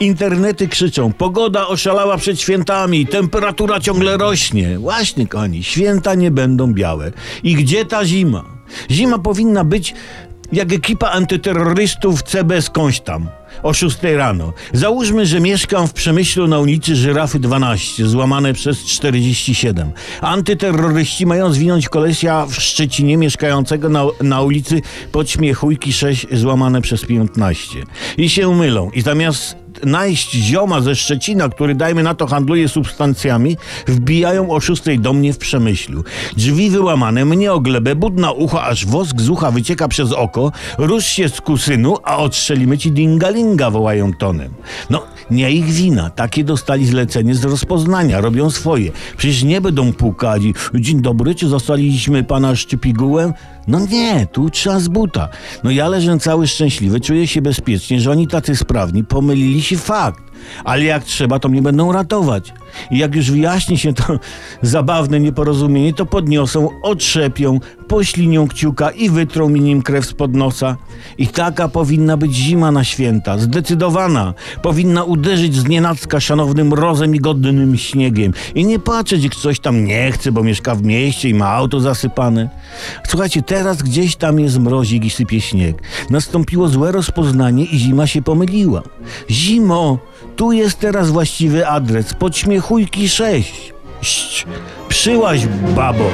Internety krzyczą, pogoda oszalała przed świętami, temperatura ciągle rośnie. Właśnie, kochani, święta nie będą białe. I gdzie ta zima? Zima powinna być jak ekipa antyterrorystów CB skądś tam. O 6 rano. Załóżmy, że mieszkam w Przemyślu na ulicy Żyrafy 12, złamane przez 47. Antyterroryści mają zwinąć kolesia w Szczecinie mieszkającego na, na ulicy Podśmiechujki 6, złamane przez 15. I się mylą. I zamiast najść zioma ze Szczecina, który dajmy na to handluje substancjami, wbijają o szóstej do mnie w Przemyślu. Drzwi wyłamane, mnie o glebę, budna ucha, aż wosk z ucha wycieka przez oko, rusz się z kusynu, a odstrzelimy ci dingalinga, wołają tonem. No, nie ich wina, takie dostali zlecenie z rozpoznania, robią swoje. Przecież nie będą pukali. Dzień dobry, czy zostaliśmy pana Szczypigułem? No nie, tu trzeba z buta. No ja leżę cały szczęśliwy, czuję się bezpiecznie, że oni tacy sprawni, pomylili się fakt. Ale jak trzeba, to mnie będą ratować. I jak już wyjaśni się to zabawne nieporozumienie, to podniosą, otrzepią, poślinią kciuka i wytrą mi nim krew spod nosa. I taka powinna być zima na święta, zdecydowana. Powinna uderzyć z nienacka szanownym mrozem i godnym śniegiem. I nie patrzeć, jak coś tam nie chce, bo mieszka w mieście i ma auto zasypane. Słuchajcie, teraz gdzieś tam jest mrozik i sypie śnieg. Nastąpiło złe rozpoznanie i zima się pomyliła. Zimo, tu jest teraz właściwy adres. Podśmiechujki 6. Przyłaź, babo.